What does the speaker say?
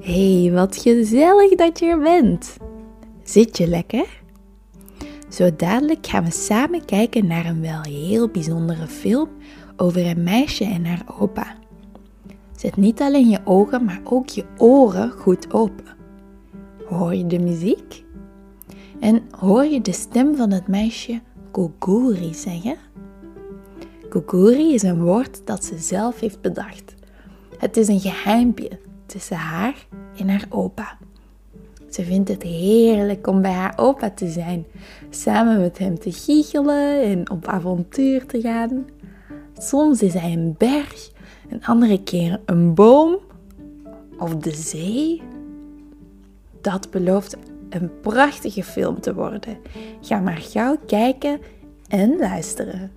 Hey, wat gezellig dat je er bent. Zit je lekker? Zo dadelijk gaan we samen kijken naar een wel heel bijzondere film over een meisje en haar opa. Zet niet alleen je ogen, maar ook je oren goed open. Hoor je de muziek? En hoor je de stem van het meisje Koguri zeggen? Koguri is een woord dat ze zelf heeft bedacht. Het is een geheimpje tussen haar en haar opa. Ze vindt het heerlijk om bij haar opa te zijn, samen met hem te giechelen en op avontuur te gaan. Soms is hij een berg, een andere keer een boom of de zee. Dat belooft een prachtige film te worden. Ga maar gauw kijken en luisteren.